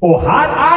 Og her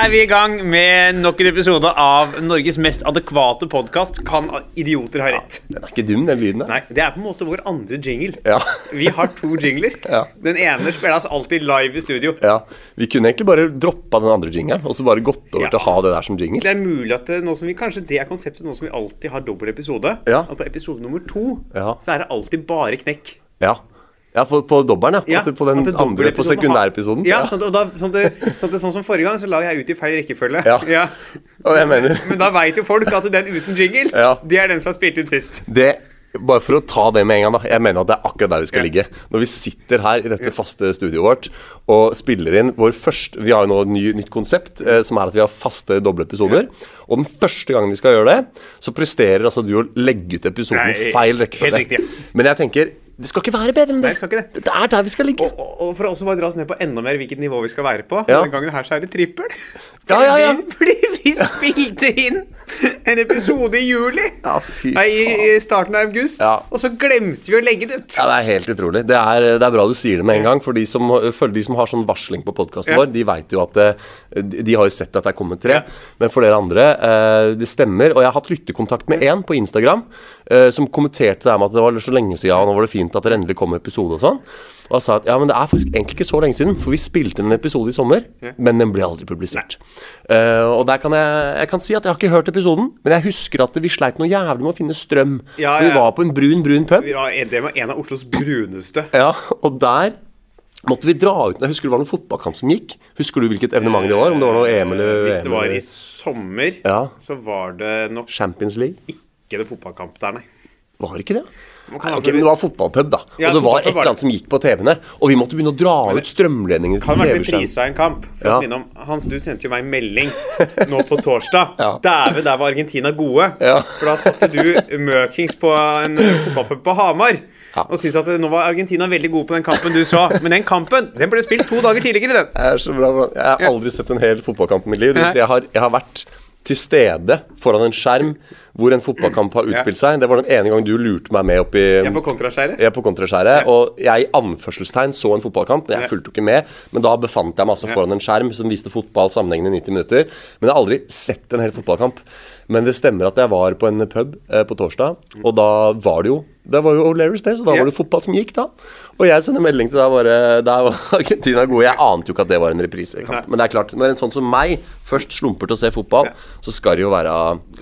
er vi i gang med nok en episode av Norges mest adekvate podkast. Kan idioter ha rett? Den er ikke dum, den lyden der. Nei, det er på en måte vår andre jingle. Ja. Vi har to jingler. Ja. Den ene spilles alltid live i studio. Ja, Vi kunne egentlig bare droppa den andre jingeren og så bare gått over Ja. til å ha det der som jingle. Det er mulig at det, nå som vi, Kanskje det er konseptet nå som vi alltid har dobbel episode. Ja. At på episode nummer to Ja. så er det alltid bare knekk. Ja, ja på, på dobbelen, ja. Ja, på den andre, på sekundærepisoden. Ja, sånn, og da, sånn, det, sånn, det, sånn som forrige gang, så la jeg ut i feil rekkefølge. Ja. Og jeg mener Men da veit jo folk at den uten jingle, Ja. det er den som har spilt inn sist. det, Bare for å ta det med en gang, da. Jeg mener at det er akkurat der vi skal ligge. Når vi sitter her i dette faste studioet vårt og spiller inn vår første Vi har jo nå et ny, nytt konsept, eh, som er at vi har faste doble episoder. Og den første gangen vi skal gjøre det, så presterer altså du å legge ut episoden i feil rekkefølge. ja. Men jeg tenker det skal ikke være bedre enn Nei, det. det skal ikke det. Det er der vi skal ligge. Og, og for å også bare dra oss ned på enda mer hvilket nivå vi skal være på. Ja. Denne gangen her så er det trippel. Ja, ja, ja. Fordi, vi spilte inn en episode i juli. Ja, fy Nei, i, starten av august. Ja. Og så glemte vi å legge det ut. Ja, Det er helt utrolig. Det er, det er bra du sier det med en gang. For de som, for de som har sånn varsling på podkasten Ja. vår, de vet jo at det, De har jo sett at det er kommet tre. Men for dere andre, eh, det stemmer. Og jeg har hatt lyttekontakt med én på Instagram eh, som kommenterte det her med at det var så lenge siden, og nå var det fint at det endelig kom episode og sånn. Og jeg sa at ja, men det er faktisk egentlig ikke så lenge siden, for vi spilte inn en episode i sommer, men den ble aldri publisert. Uh, og der kan jeg, jeg kan si at jeg har ikke hørt episoden, men jeg husker at vi sleit noe jævlig med å finne strøm. Ja, ja. Vi var på en brun, brun pub. Ja, det var en av Oslos bruneste. Ja, og der måtte vi dra ut Jeg husker det var noen fotballkamp som gikk. Husker du hvilket evenement det var? Om det var noe EM eller Hvis det var i sommer, Ja. så var det nok Champions League? ikke det fotballkamp der, nei. Var det ikke det? Ok, men det var fotballpub, da. Ja, og det var et eller annet som gikk på TV-ene. Og vi måtte begynne å dra ut strømledningen Kan være ha vært en pris av en kamp. For Ja. å minne om, Hans, du sendte jo meg en melding nå på torsdag. Ja. Dæven, der var Argentina gode. Ja. For da satte du Møkings på en fotballpub på Hamar. Ja. Og syntes at nå var Argentina veldig gode på den kampen du så. Men den kampen den ble spilt to dager tidligere. den Det er så bra. Jeg har aldri sett en hel fotballkamp i mitt liv. Jeg, har, jeg har vært til stede foran en skjerm hvor en fotballkamp har utspilt seg. Det var den ene gang du lurte meg med opp i Jeg på kontraskjæret. Jeg på kontraskjæret, og jeg i anførselstegn så en fotballkamp. men Jeg fulgte ikke med, men da befant jeg meg altså foran en skjerm som viste fotball sammenhengende i 90 minutter. Men jeg har aldri sett en hel fotballkamp. Men det stemmer at jeg var på en pub eh, på torsdag, og da var det jo Det var jo O'Learys, det, så da var det fotball som gikk, da. Og jeg sender melding til deg bare Der var Argentina gode. Jeg ante jo ikke at det var en reprisekamp. Men det er klart, når en sånn som meg først slumper til å se fotball, så skal det jo være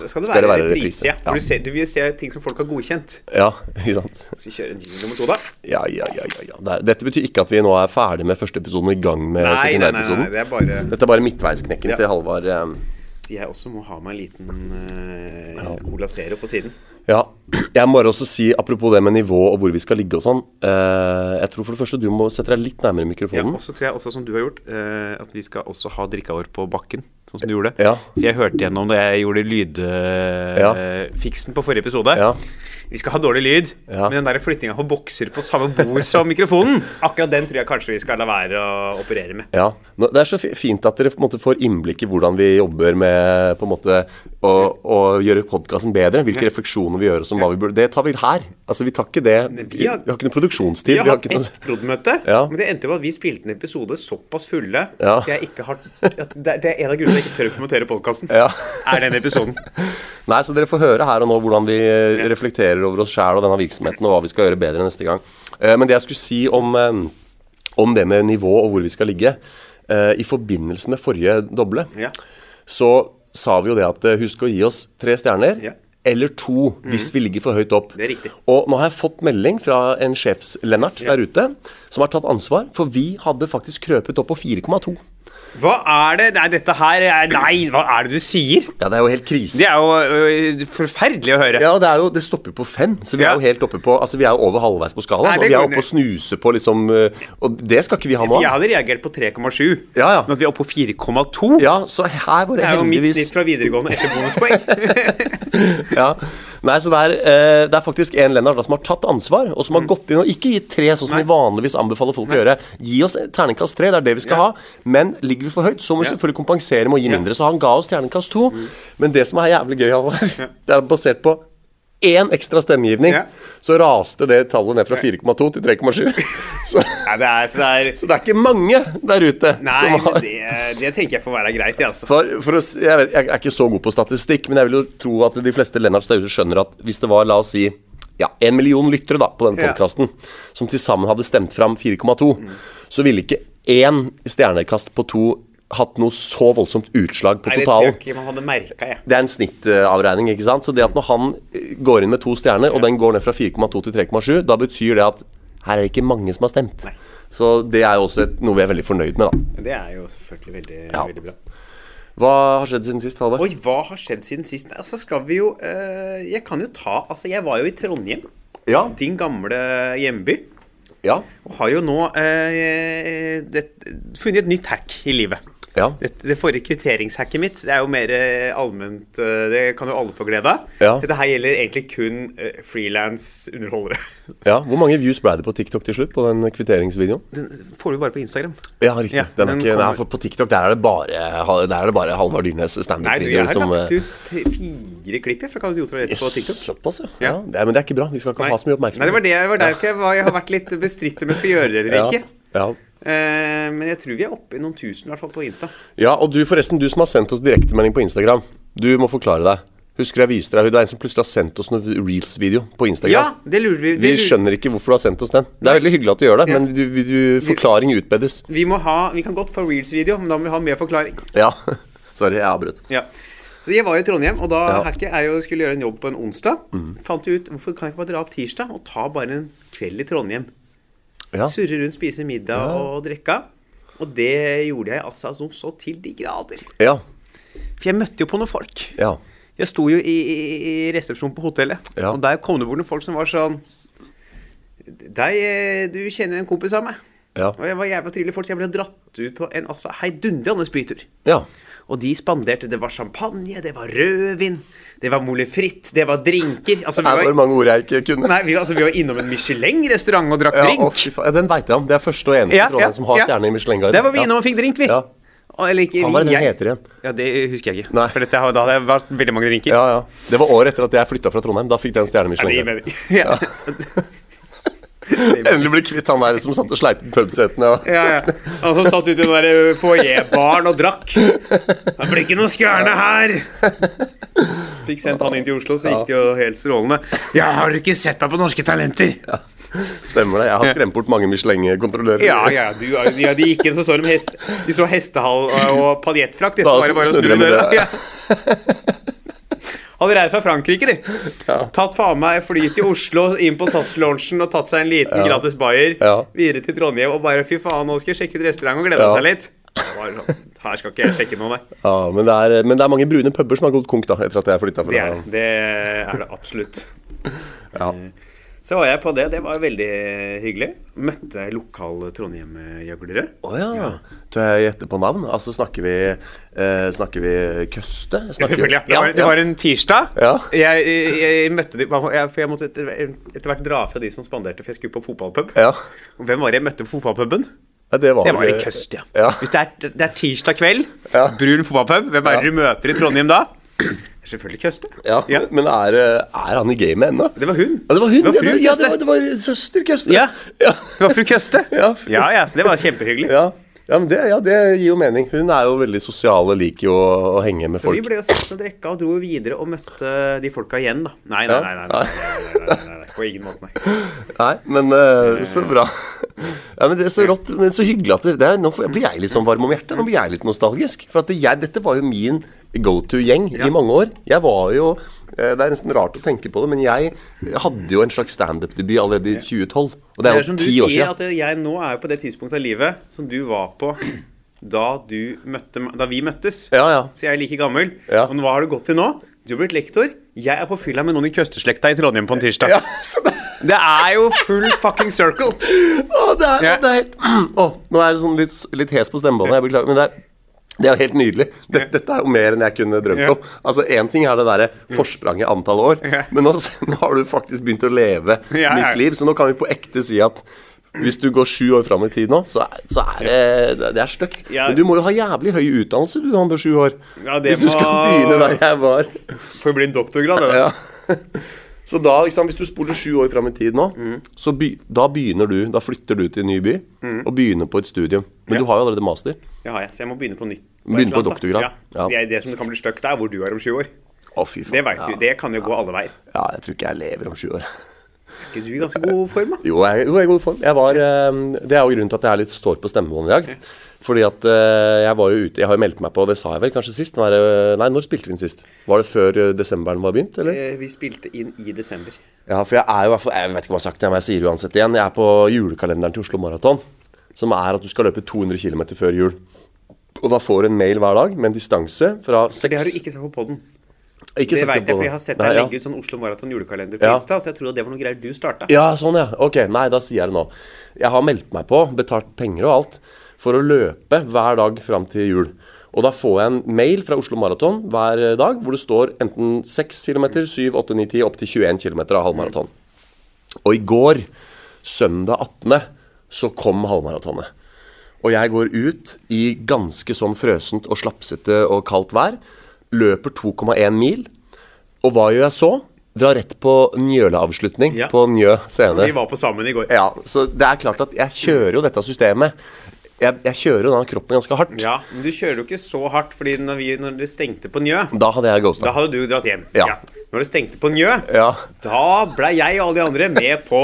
Skal det være, reprise? reprise. Ja. For du, ser, du vil se ting som folk har godkjent. ja, ikke sant. Skal vi kjøre en jingle nummer to, da? Ja, ja, ja. ja, ja. Dette betyr ikke at vi nå er ferdig med første episoden og i gang med Nei, nei, nei, nei, sekundærepisoden. det er bare Dette er bare midtveisknekken til Halvard. eh, Jeg også må ha meg en liten uh, Cola Zero på siden. Ja. Jeg må bare også si, apropos det med nivå og hvor vi skal ligge og sånn eh, Jeg tror for det første du må sette deg litt nærmere Ja, mikrofonen. og så tror jeg også, som du har gjort, eh, at vi skal også ha drikka vår på bakken. Sånn som du gjorde. Ja. Jeg hørte gjennom da jeg gjorde lydfiksen på forrige episode. Ja. Vi skal ha dårlig lyd, Ja. men den der flyttinga på bokser på samme bord som mikrofonen, akkurat den tror jeg kanskje vi skal la være å operere med. Ja, Det er så fint at dere på en måte får innblikk i hvordan vi jobber med på en måte å, å gjøre podkasten bedre. Hvilke refleksjoner vi gjør. oss som hva vi burde, Det tar vi her. Altså, Vi tar ikke det vi Vi har- har, ikke noe produksjonstid. Vi har vi har hatt ikke noe, ett prod.møte, Ja. men det endte med at vi spilte en episode såpass fulle Ja. at jeg ikke har at det, er en av grunnene jeg ikke tør å kommentere podkasten. Ja. Er den episoden. Nei, så dere får høre her og nå hvordan vi eh, reflekterer over oss sjæl og denne virksomheten, og hva vi skal gjøre bedre neste gang. Eh, Men det jeg skulle si om, eh, om det med nivå og hvor vi skal ligge I forbindelse med forrige doble, Ja. så sa vi jo det at husk å gi oss tre stjerner. Ja. Eller to, hvis vi ligger for høyt opp. Det er riktig. Og nå har jeg fått melding fra en sjefs-Lennart der ute, som har tatt ansvar, for vi hadde faktisk krøpet opp på 4,2. Hva er det Nei, dette her er Nei, hva er det du sier? Ja, det er jo helt krise. Det er jo ø, forferdelig å høre. Ja, det, jo, det stopper på fem, så vi Ja. er jo helt oppe på Altså, vi er jo over halvveis på skalaen. Nei, Og vi er oppe og snuser på liksom eh, Og det skal ikke vi ha noe av. Jeg hadde reagert på 3,7. Ja, ja. Men at vi er oppe på 4,2 Ja, så her var det Det er jo mitt snitt fra videregående etter bonuspoeng. Ja, Nei, så det er, eh, det er faktisk en Lennart da, som har tatt ansvar, og som har gått inn og ikke gitt tre, sånn som Nei. vi vanligvis anbefaler folk å gjøre. Gi oss terningkast tre, det er det vi skal Ja. ha. Men ligger vi for høyt, så må vi selvfølgelig kompensere med å gi mindre. Så han ga oss terningkast to. Men det som er jævlig gøy, Halvard, det er basert på én ekstra stemmegivning, Ja. så raste det tallet ned fra 4,2 til 3,7. så, så så det er ikke mange der ute Nei, som har det, det tenker jeg får være greit, altså. for, for å, jeg, vet, jeg er ikke så god på statistikk, men jeg vil jo tro at de fleste Lennarts der ute skjønner at hvis det var, la oss si, ja, en million lyttere da, på denne podkasten, som til sammen hadde stemt fram 4,2, så ville ikke én stjernekast på to hatt noe så voldsomt utslag på totalen. Det er en snittavregning, ikke sant? Så det at når han eh, går inn med to stjerner, og den går ned fra 4,2 til 3,7, da betyr det at her er det ikke mange som har stemt. Nei. Så det er jo også et, noe vi er veldig fornøyd med, da. Det er jo selvfølgelig veldig, Ja. veldig bra. Hva har skjedd siden sist, Halvard? Oi, hva har skjedd siden sist? Altså skal vi jo øh, Jeg kan jo ta Altså, jeg var jo i Trondheim. Ja. Din gamle hjemby. Ja. Og har jo nå øh, det, funnet et nytt hack i livet. Ja. Det, det forrige kvitteringshacket mitt Det er jo mer eh, allment eh, Det kan jo alle få glede av. Ja. Dette her gjelder egentlig kun uh, frilans-underholdere. Ja, Hvor mange views ble det på TikTok til slutt? På den kvitteringsvideoen? Den får du bare på Instagram. Ja, riktig. Ja, den den ikke, nei, for på TikTok der er det bare, der er bare Halvard Dyrnes Nei, du, jeg standup-videoer har lagt eh, ut fire klipp fra Kall idioter rett på TikTok. såpass, ja. Ja. ja. Det men det er ikke bra. Vi skal ikke Nei. ha så mye oppmerksomhet. Nei, det var, det, det var derfor jeg, var, jeg har vært litt bestridt om jeg skal gjøre det eller Ja. ikke. Ja. Eh, men jeg tror vi er oppe i noen tusen, i hvert fall på Insta. ja, og du forresten, du som har sendt oss direktemelding på Instagram. Du må forklare deg. Husker jeg viste deg Det er en som plutselig har sendt oss noen reels-video på Instagram. Ja, det lurer vi. Det Vi skjønner ikke hvorfor du har sendt oss den. Det er veldig hyggelig at du gjør det, Ja. men du, du, forklaring utbedes. Vi, må ha, vi kan godt få reels-video, men da må vi ha mer forklaring. Ja. Sorry, jeg avbrøt. Ja. Så jeg var i Trondheim, og da Ja. jeg jo skulle gjøre en jobb på en onsdag. Fant ut hvorfor kan jeg ikke bare dra opp tirsdag og ta bare en kveld i Trondheim. Ja. Surre rundt, spise middag og drikke. Og det gjorde jeg altså som så til de grader. Ja. For jeg møtte jo på noen folk. Ja. Jeg sto jo i, i, i resepsjonen på hotellet, Ja. og der kom det bort noen folk som var sånn Deg, eh, du kjenner en kompis av meg. Ja. Og jeg var jævla trivelige folk, så jeg ble dratt ut på en altså, heidundrende spytur. ja. Og de spanderte Det var champagne, det var rødvin, det var mole fritt, det var drinker. Altså, det var, mange ord jeg ikke kunne. nei, vi, altså, vi var innom en Michelin-restaurant og drakk Ja, drink. Ja, den veit jeg om. Det er første og eneste Ja, ja, som har stjerne i Michelin-guiden. Der var vi innom og fikk drink, vi. Ja. Eller ikke, hva var det den jeg- heter igjen? Ja, Det husker jeg ikke. Nei. For dette, da hadde jeg vært veldig mange drinker. Ja, ja. Det var året etter at jeg flytta fra Trondheim. Da fikk den stjerne i Ja, det gir Michelin. mening. Ja. Endelig ble kvitt han der som satt og sleit med pubsetene. Og... Ja, ja. Han som satt ute i den der foajébaren og drakk. Det blir ikke noe skjærne her! Fikk sendt han inn til Oslo, så gikk det jo helt strålende. Ja, har du ikke sett meg på Norske Talenter? Stemmer det. Jeg har skremt bort mange Michelin-kontrollører. Ja, ja, du, ja, de gikk inn så så de hest De så hestehall og paljettfrakt. Det Da var bare å snu døra. Ja. Hadde reist fra Frankrike, de. Tatt faen meg fly til Oslo, inn på SAS-launchen og tatt seg en liten gratis bayer. Ja. Videre til Trondheim og bare fy faen, nå skal jeg sjekke ut restaurant og glede Ja. seg litt. Sånn, Her skal ikke jeg sjekke noe, nei. Ja, men, det er, men det er mange brune puber som har gått konk da, etter at jeg flytta Det er fra det, er det absolutt. Ja. Så var jeg på det. Det var veldig hyggelig. Møtte lokale Trondheim-gjøglere. Å ja. Tør jeg gjette på navn? Altså, snakker vi eh, Snakker vi Køste? Snakker Selvfølgelig. Ja. Det, var, det var en tirsdag. Ja. Jeg, jeg, jeg møtte de, jeg, For jeg måtte etter, etter hvert dra fra de som spanderte, for jeg skulle på fotballpub. Ja. Og hvem var det jeg møtte på fotballpuben? ja, det var Det var i Køst, ja. Ja. Hvis det er, det er tirsdag kveld, Ja. brun fotballpub, hvem er det Ja. du møter i Trondheim da? Selvfølgelig Køste. Ja, Ja. Men er, eh, er han i gamet ennå? Det var hun. Ja, det var hun! Det var ja, fru det, ja, det, var, det var søster Køste. Ja. ja. Det var fru Køste. Ja, fru- ja, ja, så det var kjempehyggelig. Ja. Ja, men det, ja, det gir jo mening. Hun er jo veldig sosial og liker jo å, å henge med Så vi ble jo satt og drikke og dro videre og møtte de folka igjen, da. Nei, nei, nei. nei, nei, nei, nei, nei, nei, nei, På ingen måte, nei. Nei, men uh, så bra. Ja, men Det er så rått, men så hyggelig at det, det er, Nå blir jeg litt sånn varm om hjertet. Nå blir jeg litt nostalgisk. For at det, jeg, dette var jo min go to-gjeng Ja. i mange år. Jeg var jo eh, Det er nesten rart å tenke på det, men jeg hadde jo en slags standup-debut allerede i 2012. Og det Det er er jo som du ti år sier, siden. at jeg nå er jo på det tidspunktet av livet som du var på da, du møtte, da vi møttes. Ja, ja. Så jeg er like gammel. Ja. Og hva har du gått til nå? Du har blitt lektor. Jeg er på fylla med noen i køsteslekta i Trondheim på en tirsdag. Ja, så det, Det er jo full fucking circle. å, det er, Ja. det er helt Å, nå er det sånn litt, litt hes på stemmebåndet. Jeg beklager. Men det er Det er jo helt nydelig. Dette, dette er jo mer enn jeg kunne drømt om. Altså, Én ting er det derre forspranget antall år, men nå, nå har du faktisk begynt å leve nytt liv. Så nå kan vi på ekte si at hvis du går sju år fram i tid nå, så så er det Det er stygt. Men du må jo ha jævlig høy utdannelse du, han på sju år. Ja, det hvis du skal begynne der jeg var. Får bli en doktorgrad, det. Ja. Så da, liksom, hvis du spoler sju år fram i tid nå, Mm. så by, da begynner du Da flytter du til en ny by og begynner på et studium. Men Ja. du har jo allerede master. Ja, har så jeg må begynne på nytt. Begynne på annet, da. doktorgrad. Ja. Ja. Det, er det som det kan bli stygt, er hvor du er om sju år. Å, fy faen. Det, vet ja. vi, det kan jo gå alle veier. ja, jeg tror ikke jeg lever om sju år. Er ikke du i ganske god form, da? Jo, jeg, jo, jeg er i god form. Var, eh, det er jo grunnen til at jeg er litt står på stemmebåndet i dag. Fordi at eh, jeg var jo ute Jeg har jo meldt meg på, det sa jeg vel kanskje sist. Når, eh, nei, når spilte vi inn sist? Var det før eh, desemberen var begynt, eller? Vi spilte inn i desember. Ja, for jeg er jo Jeg vet ikke hva jeg har sagt men jeg sier uansett igjen. Jeg er på julekalenderen til Oslo Maraton. Som er at du skal løpe 200 km før jul. Og da får du en mail hver dag med en distanse fra For seks det har du ikke sett på poden. Ikke Det veit jeg, for jeg har sett deg ja. legge ut sånn Oslo Maraton julekalender på Ja. Insta, så jeg trodde det var noe greier du starta. Ja, sånn ja. Ok, nei, da sier jeg det nå. Jeg har meldt meg på, betalt penger og alt, for å løpe hver dag fram til jul. Og da får jeg en mail fra Oslo Maraton hver dag hvor det står enten 6 km, 7, 8, 9, 10, opp til 21 km av halvmaraton. Og i går, søndag 18., så kom halvmaratonet. Og jeg går ut i ganske sånn frøsent og slapsete og kaldt vær. Løper 2,1 mil. Og hva gjør jeg så? Drar rett på Njøla-avslutning Ja. på Njø scene. Vi var på sammen i går. Ja, så det er klart at jeg kjører jo dette systemet. Jeg, jeg kjører jo da kroppen ganske hardt. Ja, men du kjører jo ikke så hardt, fordi når, vi, når du stengte på Njø, Da hadde jeg da hadde du dratt hjem. Ja. Når det stengte på Njø, Ja. da ble jeg og alle de andre med på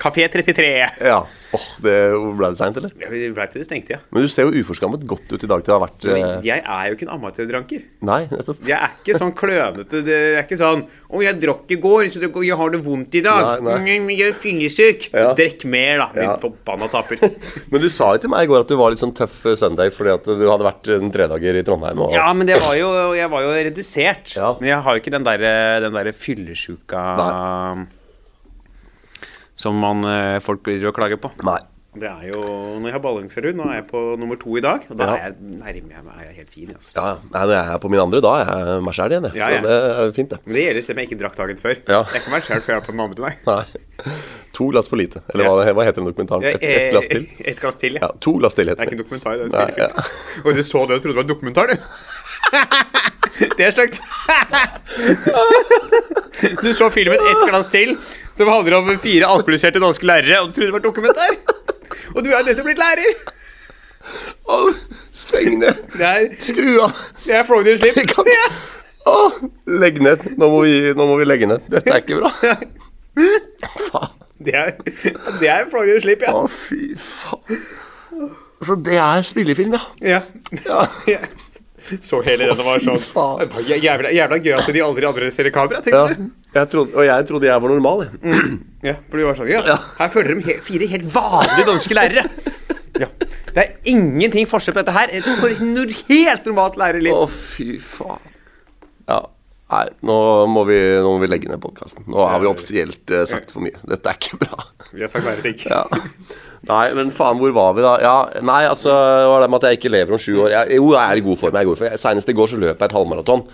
Kafé 33. ja. Oh, det ble det seint, eller? Ja, Vi ble til det stengte, ja. Men du ser jo uforskammet godt ut i dag til å ha vært Men eh, jeg er jo ikke en amatørdranker. Nei, nettopp. Jeg er ikke sånn klønete. Det er ikke sånn 'Å, jeg drakk i går, så jeg har det vondt i dag.' Nei, nei. Mm, Jeg er fyllesyk. Ja. Drikk mer, da, min Ja. forbanna taper. Men du sa jo til meg i går at du var litt sånn tøff eh, søndag fordi at du hadde vært en tredager i Trondheim. Og... Ja, men det var jo, jeg var jo redusert. Ja. Men jeg har jo ikke den derre den der fyllesjuka som man, eh, folk blir og klager på. Nei. Det er jo Når jeg har balanserull, nå er jeg på nummer to i dag, og da Ja. er jeg nærmer jeg meg helt fin. Altså. Ja. Nei, Når jeg er på min andre, da er jeg meg sjæl igjen, jeg. Ja, ja. Så det er fint, det. Men det gjelder selv om jeg ikke drakk dagen før. Ja. Jeg kan være sjæl før jeg er på den andre, nei. Nei. To glass for lite. Eller Ja. hva, hva heter den dokumentaren? Et, et glass til? Et glass til, ja. Ja, to glass til Det er ikke en dokumentar, det er en Nei, spillefilm. Og du så det og trodde det var en dokumentar, du. Det er stygt. Du så filmen Ett glass til, som handler om fire alkoholiserte danske lærere, og du trodde det var dokumentar. Og du er nødt til å blitt lærer. Åh, steng ned! Skru av! det er Frogner slipp. Legg ned. Nå må, vi, nå må vi legge ned. Dette er ikke bra. Faen. Det er, det er Frogner slipp, ja. Å, fy faen. Altså, det er spillefilm, ja. ja. ja. Ja. Så hele denne var sånn. Det var Jævla, jævla gøy at de aldri adresserer kamera, ja. tenkte ja, Jeg trodde, og jeg trodde jeg var normal, jeg. Ja, for du var sånn, ja, her følger de he fire helt vanlige danske lærere. Ja. Det er ingenting forskjell på dette her. Et for helt normalt lærerliv. Å, fy faen. Ja. Nei, nå må vi, nå må vi legge ned podkasten. Nå har vi offisielt uh, sagt for mye. Dette er ikke bra. Vi har sagt verre ting. Ja. Nei, men faen, hvor var vi da? Ja, Nei, altså, det var det med at jeg ikke lever om sju år. Jeg, jo, jeg er i god form. jeg er i god form Senest i går så løp jeg et halvmaraton.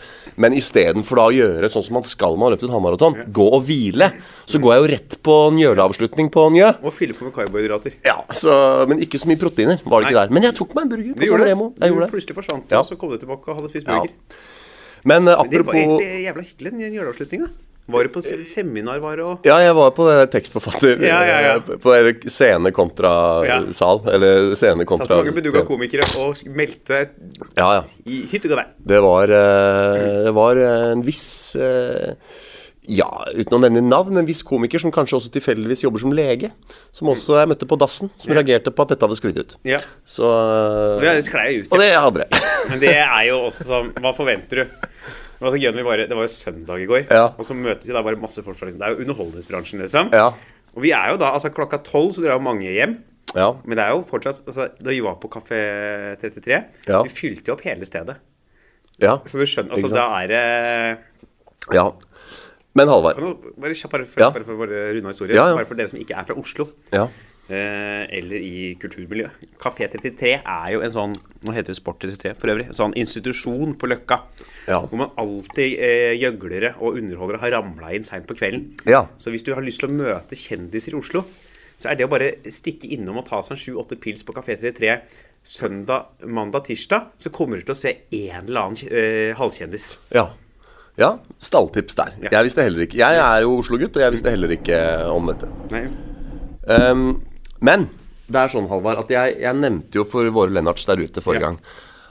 Men istedenfor da å gjøre sånn som man skal når man har løpt et halvmaraton, gå og hvile, så går jeg jo rett på Njøla-avslutning på Njø. Og fylle på med karbohydrater. Ja, så, Men ikke så mye proteiner var det ikke Nei. der. Men jeg tok meg en burger på San gjorde det. Remo. Jeg gjorde det. plutselig forsvant Ja. og så kom du tilbake og hadde spist Ja. Men apropos Men det var egentlig jævla hyggelig, den juleavslutninga. Var du på seminar, var det og Ja, jeg var på det tekstforfatter Ja, ja, ja. eh, På scene kontra Ja. sal. Eller scene Satt kontra mange beduga komikere og meldte Ja, ja. i hytt og gevær. Det var, eh, det var en viss eh, Ja, uten å nevne navn, en viss komiker som kanskje også tilfeldigvis jobber som lege. Som også jeg møtte på dassen, som reagerte på at dette hadde sklidd ut. Ja. Så Det sklei ut. Og det hadde det. Men det er jo også sånn Hva forventer du? Det var så gøy vi bare, det var jo søndag i går, Ja. og så møtes vi da bare masse folk liksom, Det er jo underholdningsbransjen, liksom. Ja. Og vi er jo da Altså, klokka tolv så drar jo mange hjem. Ja. Men det er jo fortsatt altså, Da vi var på Kafé 33, Ja. vi fylte jo opp hele stedet. Ja. Så du skjønner Altså, da er det ja. Men Halvard. Bare kjapt, bare for, Ja. bare for bare runde historien. Ja, ja. Bare for dere som ikke er fra Oslo. Ja. eh, eller i kulturmiljø. Kafé 33 er jo en sånn Nå heter det Sport 33 for øvrig. En sånn institusjon på Løkka. Ja. Hvor man alltid eh, gjøglere og underholdere har ramla inn seint på kvelden. Ja. Så hvis du har lyst til å møte kjendiser i Oslo, så er det å bare stikke innom og ta seg en sju-åtte pils på Kafé 33 søndag, mandag, tirsdag, så kommer du til å se en eller annen eh, halvkjendis. Ja. Ja. Stalltips der. Ja. Jeg visste heller ikke Jeg er jo Oslo-gutt, og jeg visste heller ikke om dette. Um, men det er sånn, Halvard, at jeg, jeg nevnte jo for våre Lennarts der ute forrige Ja. gang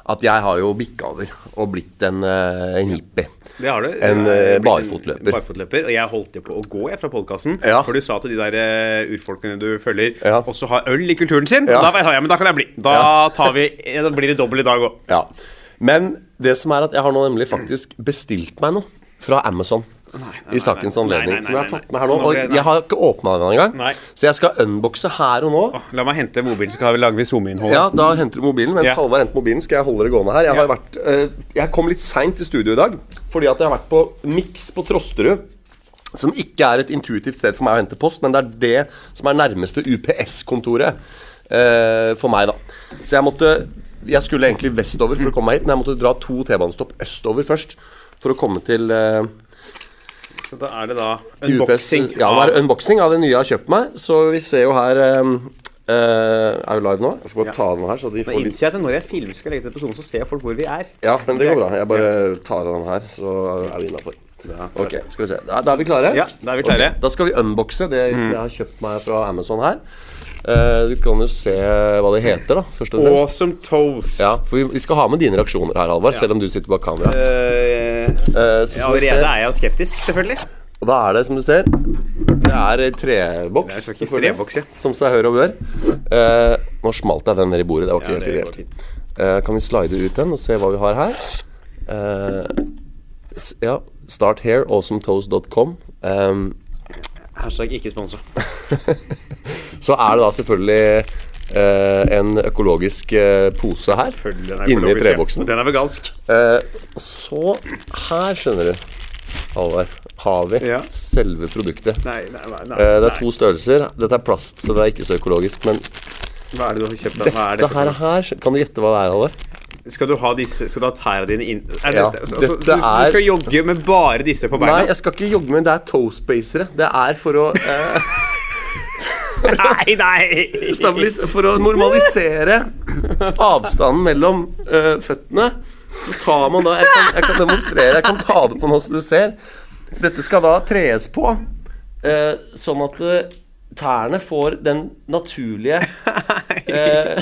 at jeg har jo bikka over og blitt en, eh, en hippie. Det har du. En, er eh, barfotløper. barfotløper. Og jeg holdt jo på å gå jeg fra podkasten. Ja. For du sa til de der eh, urfolkene du følger, Ja. også har øl i kulturen sin. Ja. Og da jeg, men da kan jeg bli. Da, tar vi, da blir det dobbelt i dag òg. Men det som er at jeg har nå nemlig faktisk bestilt meg noe fra Amazon. I sakens nei, anledning. nei, nei, Som jeg har tatt med her nå. Og jeg har ikke åpna den engang. Nei. Så jeg skal unboxe her og nå. La meg hente mobilen, så kan vi lage zoom-innhold. Ja, Da henter du mobilen. Mens Ja. Halvard henter mobilen, skal jeg holde det gående her. Jeg, har Ja. vært, uh, jeg kom litt seint til studio i dag fordi at jeg har vært på Mix på Trosterud. Som ikke er et intuitivt sted for meg å hente post, men det er det som er nærmeste UPS-kontoret uh, for meg, da. Så jeg måtte Jeg skulle egentlig vestover for å komme meg hit, men jeg måtte dra to T-banestopp østover først for å komme til uh, Så da er det da unboxing. Ja, det er unboxing av det nye jeg har kjøpt meg. Så vi ser jo her um, uh, Er vi live nå? Jeg skal bare ta den her, så de får innser jeg at når jeg filmer skal legge til episoden, så ser folk hvor vi er. Ja, men det går bra. Jeg bare tar av den her, så er vi innafor. Ja, Ok, skal vi se. Da, da er vi klare? Ja, da er vi klare. Okay, Da skal vi unboxe det jeg har kjøpt meg fra Amazon her. Uh, du kan jo se hva det heter, da, først og fremst. Awesome toast. Ja, for vi, vi skal ha med dine reaksjoner her, Halvard, selv om du sitter bak kamera. Uh, uh, så ja, allerede er jeg jo skeptisk, selvfølgelig. Og da er det, som du ser Det er treboks, Det er treboks, ja. som seg hør og bør. Eh, nå smalt jeg den ned i bordet. Det var ikke Ja, helt ideelt. Eh, kan vi slide ut den og se hva vi har her? Eh, s- ja, start here, awesometoes.com. Um, Hashtag ikke sponsa. så er det da selvfølgelig uh, en økologisk uh, pose her inni treboksen. Den er vegansk. Uh, så her, skjønner du, Halvard, har vi Ja. selve produktet. Nei, nei, nei, Eh, det er to størrelser. Dette er plast, så det er ikke så økologisk. Men Hva er det du har kjøpt? dette dette? her, her Kan du gjette hva det er, Halvard? Skal du ha disse Skal du ha tærne dine inn er det, Ja, altså, så, du, er- du skal jogge med bare disse på beina? Nei, jeg skal ikke jogge med Det er toespacere. Det er for å eh, nei! nei. stabilis For å normalisere avstanden mellom eh, føttene. Så tar man da jeg kan, jeg kan demonstrere. Jeg kan ta det på nå, så du ser. Dette skal da tres på, eh, sånn at eh, tærne får den naturlige eh,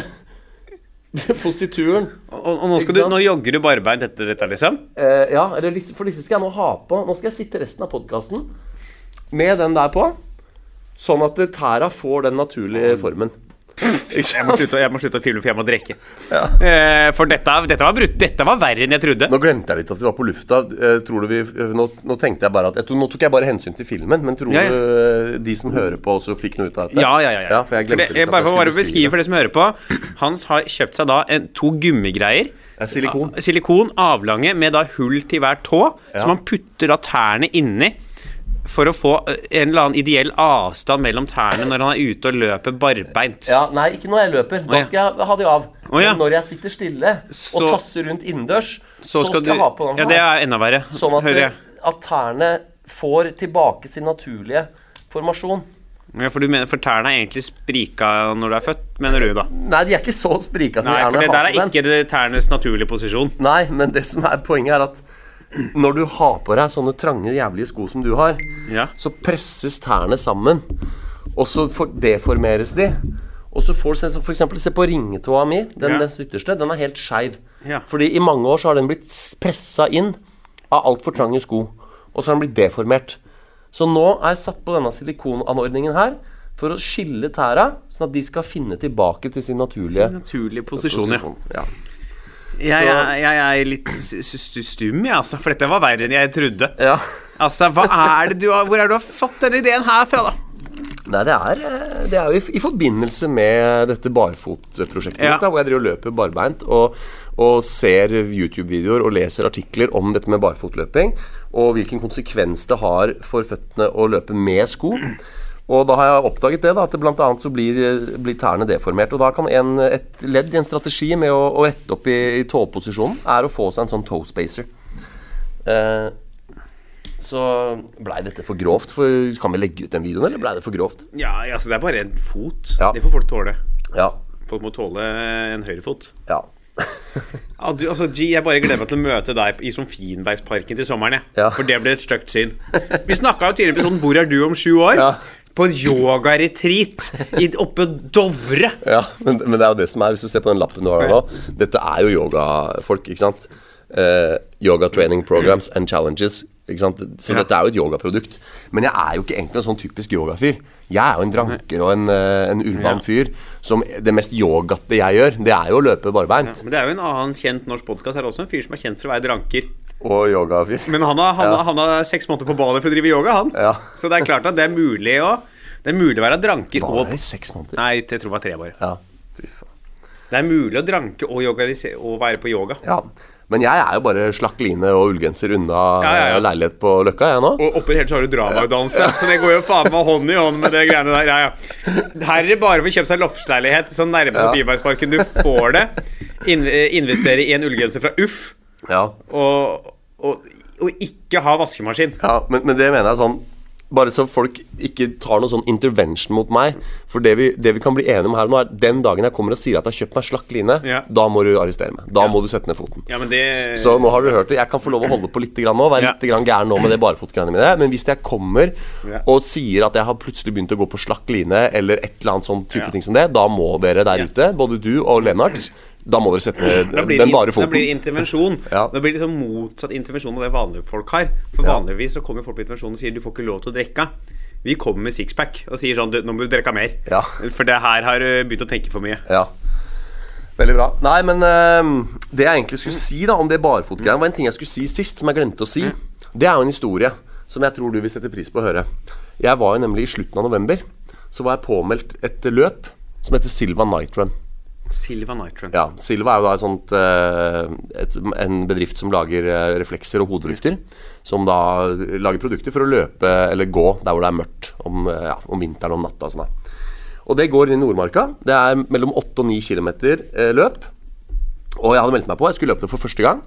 posituren. Og, og nå, skal du, nå jogger du barbeint etter dette, liksom? Eh, ja, eller disse, for disse skal jeg nå ha på. Nå skal jeg sitte resten av podkasten med den der på. Sånn at tæra får den naturlige formen. Jeg må slutte, jeg må slutte å filme, for jeg må drikke. Eh, for dette, dette, var brutt, dette var verre enn jeg trodde. Nå glemte jeg litt at vi var på lufta. Eh, tror du vi, nå, nå tenkte jeg bare at jeg, Nå tok jeg bare hensyn til filmen, men tror Ja, ja. du eh, de som hører på, også fikk noe ut av dette? Ja, ja, ja. ja. for jeg glemte det, litt bare for å jeg skulle beskrive for de som hører på. Hans har kjøpt seg da en, to gummigreier. Er silikon. Silikon, avlange, med da hull til hver tå. Ja. Som han putter da tærne inni. For å få eh, en eller annen ideell avstand mellom tærne når han er ute og løper barbeint. Ja, Nei, ikke når jeg løper. Da skal jeg ha de av. Men når jeg sitter stille og tasser rundt innendørs, så, skal, du, jeg ha på den Ja, det er enda verre. Sånn at, hører jeg. at tærne får tilbake sin naturlige formasjon. Ja, for, du mener, for tærne er egentlig sprika når du er født, mener du da? Nei, de er ikke så sprika som Nei, for det der er ikke tærnes naturlige posisjon. Nei, men det som er poenget er at når du har på deg sånne trange, jævlige sko som du har, Ja. så presses tærne sammen, og så deformeres de. Og så får du se, for eksempel, se på ringetåa mi, den, Ja. den ytterste, den er helt skeiv. Ja. Fordi i mange år så har den blitt pressa inn av altfor trange sko, og så har den blitt deformert. Så nå er jeg satt på denne silikonanordningen her for å skille tæra, sånn at de skal finne tilbake til sin naturlige Naturlig posisjon, posisjon. Ja. Jeg, jeg, jeg er litt stum, jeg, altså. For dette var verre enn jeg trodde. ja. Altså, er det du har Hvor er det du har fått denne ideen her fra, da? Nei, det er, eh, det er jo i, i forbindelse med dette barfotprosjektet Ja. mitt, hvor jeg driver og løper barbeint og, og ser YouTube-videoer og leser artikler om dette med barfotløping, og hvilken konsekvens det har for føttene å løpe med sko. Og da har jeg oppdaget det, da, at annet så blir, blir tærne deformert. Og da kan en, et ledd i en strategi med å, å rette opp i, i tåposisjonen, er å få seg en sånn toe spacer. Eh, så blei dette for grovt? For, kan vi legge ut den videoen, eller blei det for grovt? Ja, altså det er bare en fot. Ja. Det får folk tåle. Ja. Folk må tåle en høyrefot. ja. Ja, du, altså, G, jeg bare gleder meg til å møte deg i Sofienbergsparken til sommeren. Ja. For det blir et stygt syn. Vi snakka jo tidligere om sånn, 'Hvor er du om sju år?' Ja. På en yogaretreat oppe Dovre. Ja, men, men det er jo det som er, hvis du ser på den lappen du har her nå Dette er jo yogafolk, ikke sant? Eh, yoga training programs and challenges. Ikke sant? Så Ja. dette er jo et yogaprodukt. Men jeg er jo ikke egentlig en sånn typisk yogafyr. Jeg er jo en dranker og en, eh, en urban Ja. fyr som Det mest yogate jeg gjør, det er jo å løpe barbeint. Men det er jo en annen kjent norsk podkast her også. En fyr som er kjent for å være dranker. Og yogafyr. Men han har, han, Ja. han har seks måneder på badet for å drive yoga, han. Ja. Så det er klart at det er mulig å Det er mulig å være dranker og Var i seks måneder. Nei, jeg tror det var tre, bare. Ja, fy faen. Det er mulig å dranke og, og være på yoga. Ja. Men jeg er jo bare slakk line og ullgenser unna Ja, ja, ja. leilighet på Løkka, jeg nå. Og oppi det hele så har du dramautdannelse, så det går jo faen meg hånd i hånd med det greiene der. Ja, ja. Her er det bare for å kjøpe seg loftsleilighet så nærme Ja. Sofienbergsparken du får det. In investere i en ullgenser fra Uff, Ja. og, og, og ikke ha vaskemaskin. Ja, men, men det mener jeg sånn Bare så folk ikke tar noe sånn intervention mot meg. For det vi, det vi kan bli enige om her nå, er den dagen jeg kommer og sier at jeg har kjøpt meg slakk line, Ja. da må du arrestere meg. Da må du sette ned foten. Ja, men det Så nå har dere hørt det. Jeg kan få lov å holde på litt grann nå, være litt grann gæren nå med det barefotgreiene mine. Men hvis jeg kommer Ja. og sier at jeg har plutselig begynt å gå på slakk line, eller et eller annet sånn type Ja. ting som det, da må dere der Ja. ute, både du og Lennart, da må dere sette ned den bare bare da foten. blir det intervensjon. Ja. Det blir liksom motsatt intervensjon av det vanlige folk har. For vanligvis så kommer folk på intervensjon og sier du får ikke lov til å drikke. Vi kommer med sixpack og sier sånn nå må du drikke mer. Ja. For det her har du begynt å tenke for mye. Ja. Veldig bra. Nei, men uh, det jeg egentlig skulle si da om det barfotgreiene, var en ting jeg skulle si sist, som jeg glemte å si. Det er jo en historie som jeg tror du vil sette pris på å høre. Jeg var jo nemlig i slutten av november, så var jeg påmeldt et løp som heter Silva Night Run. Silva Nitron. Ja, Silva er jo da et sånt, eh, et, en bedrift som lager eh, reflekser og hodelykter. Som da lager produkter for å løpe eller gå der hvor det er mørkt om, eh, ja, om vinteren og om natta. og sånn. Og det går inn i Nordmarka. Det er mellom 8 og 9 km løp. Og jeg hadde meldt meg på. Jeg skulle løpe det for første gang.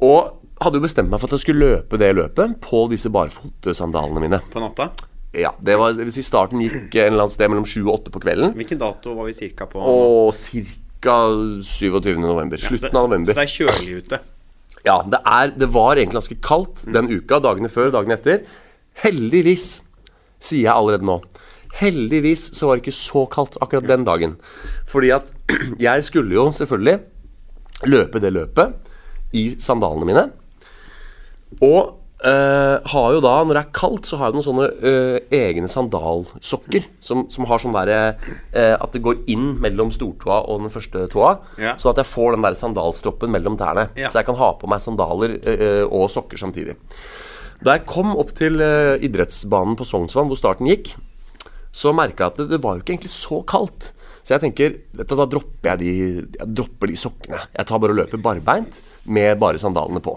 Og hadde jo bestemt meg for at jeg skulle løpe det løpet på disse barfotsandalene mine. På natta. Ja, det var, det vil si Starten gikk en eller annet sted mellom 7 og 8 på kvelden. Hvilken dato var vi cirka på? Og ca. 27. november. Ja, Slutten av november. Så det er kjølig ute. Ja, det, er, det var egentlig ganske kaldt den uka, dagene før, dagene etter. Heldigvis, sier jeg allerede nå. Heldigvis så var det ikke så kaldt akkurat den dagen. Fordi at jeg skulle jo selvfølgelig løpe det løpet i sandalene mine. Og eh, har jo da, når det er kaldt, så har jeg noen sånne uh, egne sandalsokker som, som har sånn derre uh, At det går inn mellom stortåa og den første tåa. Ja. Så at jeg får den der sandalstroppen mellom tærne. Ja. Så jeg kan ha på meg sandaler og sokker samtidig. Da jeg kom opp til idrettsbanen på Sognsvann, hvor starten gikk, så merka jeg at det, det var jo ikke egentlig så kaldt. Så jeg tenker, vet du, da dropper jeg de, jeg dropper de sokkene. Jeg tar bare og løper barbeint med bare sandalene på.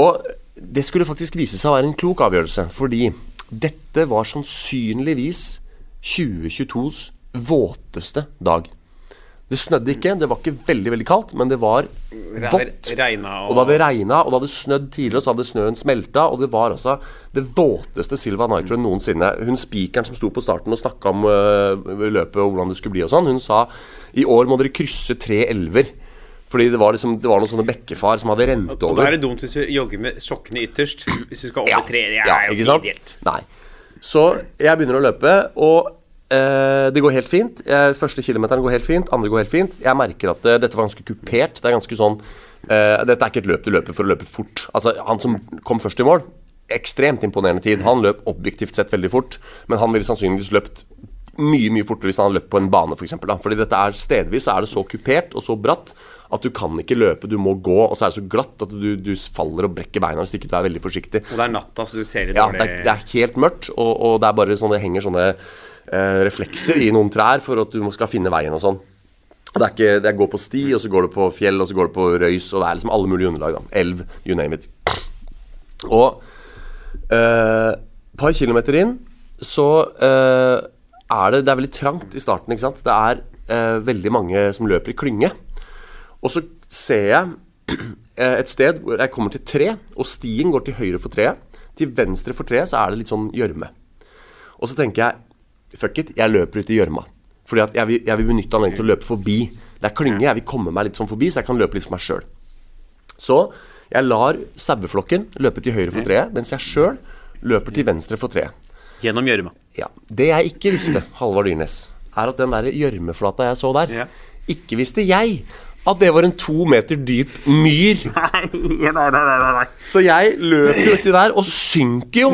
Og det skulle faktisk vise seg å være en klok avgjørelse, fordi dette var sannsynligvis 2022s våteste dag. Det snødde ikke, det var ikke veldig veldig kaldt, men det var vått. Regna og Og det hadde regna, og det hadde snødd tidligere, så hadde snøen smelta, og det var altså det våteste Silva Nitro noensinne. Hun spikeren som sto på starten og snakka om uh, løpet og hvordan det skulle bli og sånn, hun sa i år må dere krysse tre elver. Fordi det var, liksom, det var noen sånne bekkefar som hadde rent Og da er det dumt hvis du jogger med sokkene ytterst. Hvis du skal over Ja, tre. Det er ja, jo ikke sant? ideelt. Nei. Så jeg begynner å løpe, og eh, det går helt fint. Eh, første kilometeren går helt fint, andre går helt fint. Jeg merker at det, dette var ganske kupert. Det er ganske sånn eh, Dette er ikke et løp du løper for å løpe fort. Altså, han som kom først i mål, ekstremt imponerende tid. Han løp objektivt sett veldig fort, men han ville sannsynligvis løpt mye mye fortere hvis han hadde løpt på en bane, f.eks. Fordi dette er stedvis er det så kupert og så bratt at du kan ikke løpe, du må gå, og så er det så glatt at du, du faller og brekker beina hvis ikke du er veldig forsiktig. Og det er natta, så du ser litt Ja, dårlig det er, det er helt mørkt, og, og det er bare sånn det henger sånne eh, reflekser i noen trær for at du skal finne veien og sånn. Det er ikke, det går på sti, og så går det på fjell, og så går det på røys, og det er liksom alle mulige underlag. da. Elv, you name it. Og eh, et par kilometer inn så eh, er det Det er veldig trangt i starten, ikke sant. Det er eh, veldig mange som løper i klynge. Og så ser jeg eh, et sted hvor jeg kommer til tre, og stien går til høyre for treet. Til venstre for treet så er det litt sånn gjørme. Og så tenker jeg fuck it, jeg løper ut i gjørma. Fordi at jeg vil, jeg vil benytte anledningen til å løpe forbi. Det er klynge, jeg vil komme meg litt sånn forbi, så jeg kan løpe litt for meg sjøl. Så jeg lar saueflokken løpe til høyre for treet, mens jeg sjøl løper til venstre for treet. Gjennom gjørma. Ja. Det jeg ikke visste, Halvard Dyrnes, er at den der gjørmeflata jeg så der, Ja. ikke visste jeg at det var en to meter dyp myr. Nei, nei, nei, nei, nei. Så jeg løper jo uti der og synker jo.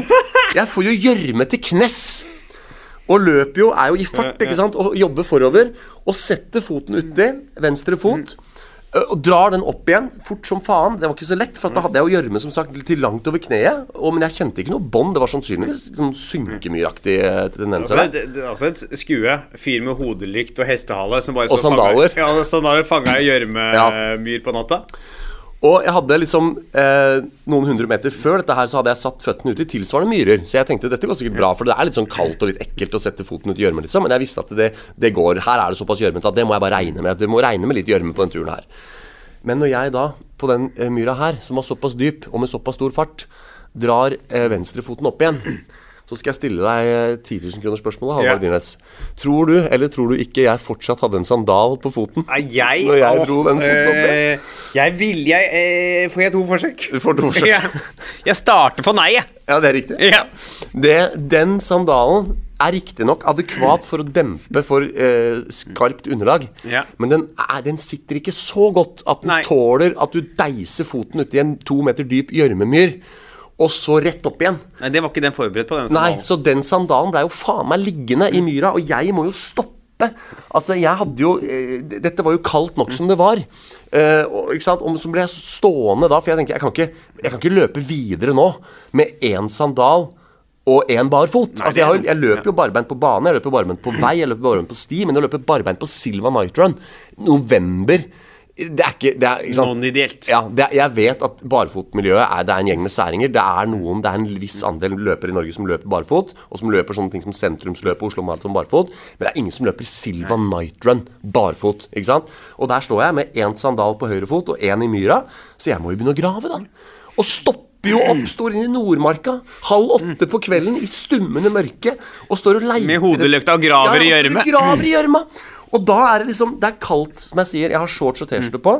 Jeg får jo gjørme til knes. Og løper jo, er jo i fart, ikke sant, og jobber forover. Og setter foten uti, venstre fot, ø, og drar den opp igjen fort som faen. Det var ikke så lett, for da hadde jeg jo gjørme som sagt langt over kneet. Og, men jeg kjente ikke noe bånd. Det var sannsynligvis sånn synkemyraktig eh, tendenser Altså, det, det altså et skue. Fyr med hodelykt og hestehale som bare Og sandaler. Fanger, Ja, sandaler fanga i Ja. gjørmemyr på natta. Og jeg hadde liksom eh, noen hundre meter før dette her, så hadde jeg satt føttene ut i tilsvarende myrer. Så jeg tenkte dette går sikkert bra, for det er litt sånn kaldt og litt ekkelt å sette foten ut i gjørme, liksom. Men jeg visste at det, det går. Her er det såpass gjørmete at det må jeg bare regne med. Det må regne med litt gjørme på den turen her. Men når jeg da, på den eh, myra her, som var såpass dyp og med såpass stor fart, drar eh, venstrefoten opp igjen, så skal jeg stille deg eh, 10 000 kroner spørsmålet, Halvard. Dyrnes. Tror du, eller tror du ikke, jeg fortsatt hadde en sandal på foten? Nei, jeg Når jeg dro den foten opp der. eh, Jeg vil jeg eh, Får jeg to forsøk? Du får to forsøk. Ja. Jeg starter på nei, jeg. Ja, det er riktig. Ja. Det, den sandalen er riktignok adekvat for å dempe for eh, skarpt underlag, Ja. men den, er, den sitter ikke så godt at den Nei. tåler at du deiser foten uti en to meter dyp gjørmemyr, og så rett opp igjen. Nei, Det var ikke den forberedt på. Den sandalen. Nei, så den sandalen ble jo faen meg liggende i myra, og jeg må jo stoppe. Altså, jeg hadde jo eh, Dette var jo kaldt nok som det var. Uh, ikke sant? Og så ble jeg stående da, for jeg tenker jeg kan ikke, jeg kan ikke løpe videre nå med én sandal og én bar fot. Nei, altså, jeg, har, jeg løper jo barbeint på bane, jeg løper barbeint på vei, jeg løper barbeint på sti, men jeg løper barbeint på Silva Night Run. November. Det er ikke, det er, ikke sant? Non-ideelt. Ja, er- jeg vet at barfotmiljøet er, det er en gjeng med særinger. Det er noen, det er en viss andel løpere i Norge som løper barfot, og som løper sånne ting som sentrumsløpet Oslo Maraton barfot. Men det er ingen som løper Silva Night Run barfot. ikke sant? Og der står jeg med én sandal på høyre fot og én i myra, så jeg må jo begynne å grave, da. Og stopper jo opp, står inne i Nordmarka halv åtte på kvelden i stummende mørke og står og leiter Med hodelykta og graver i ja, i gjørma. Og da er det liksom Det er kaldt, som jeg sier. Jeg har shorts og T-skjorte på.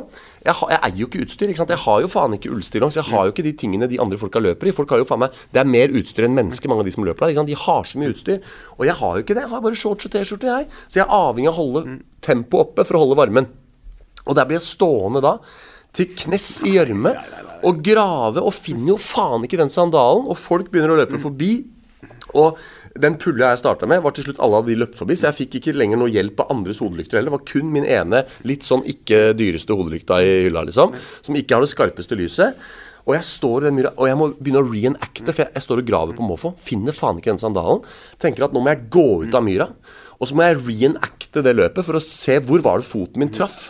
Jeg, har, jeg eier jo ikke utstyr. ikke sant? Jeg har jo faen ikke ullstillongs. Jeg har jo ikke de tingene de andre folka løper i. Folk har jo faen meg Det er mer utstyr enn mennesker, mange av de som løper der. ikke sant? De har så mye utstyr. Og jeg har jo ikke det. Jeg har bare shorts og T-skjorte, jeg. Så jeg er avhengig av å holde tempoet oppe for å holde varmen. Og der blir jeg stående da til knes i gjørme og grave og finner jo faen ikke den sandalen. Og folk begynner å løpe forbi. Og den pulla jeg starta med, var til slutt alle av de løpt forbi, så jeg fikk ikke lenger noe hjelp av andres hodelykter heller. Det var kun min ene litt sånn ikke dyreste hodelykta i hylla, liksom. Som ikke har det skarpeste lyset. Og jeg står i den myra, og jeg må begynne å reenacte, for jeg, jeg står og graver på måfå. Finner faen ikke den sandalen. Tenker at nå må jeg gå ut av myra. Og så må jeg reenacte det løpet for å se hvor var det foten min traff.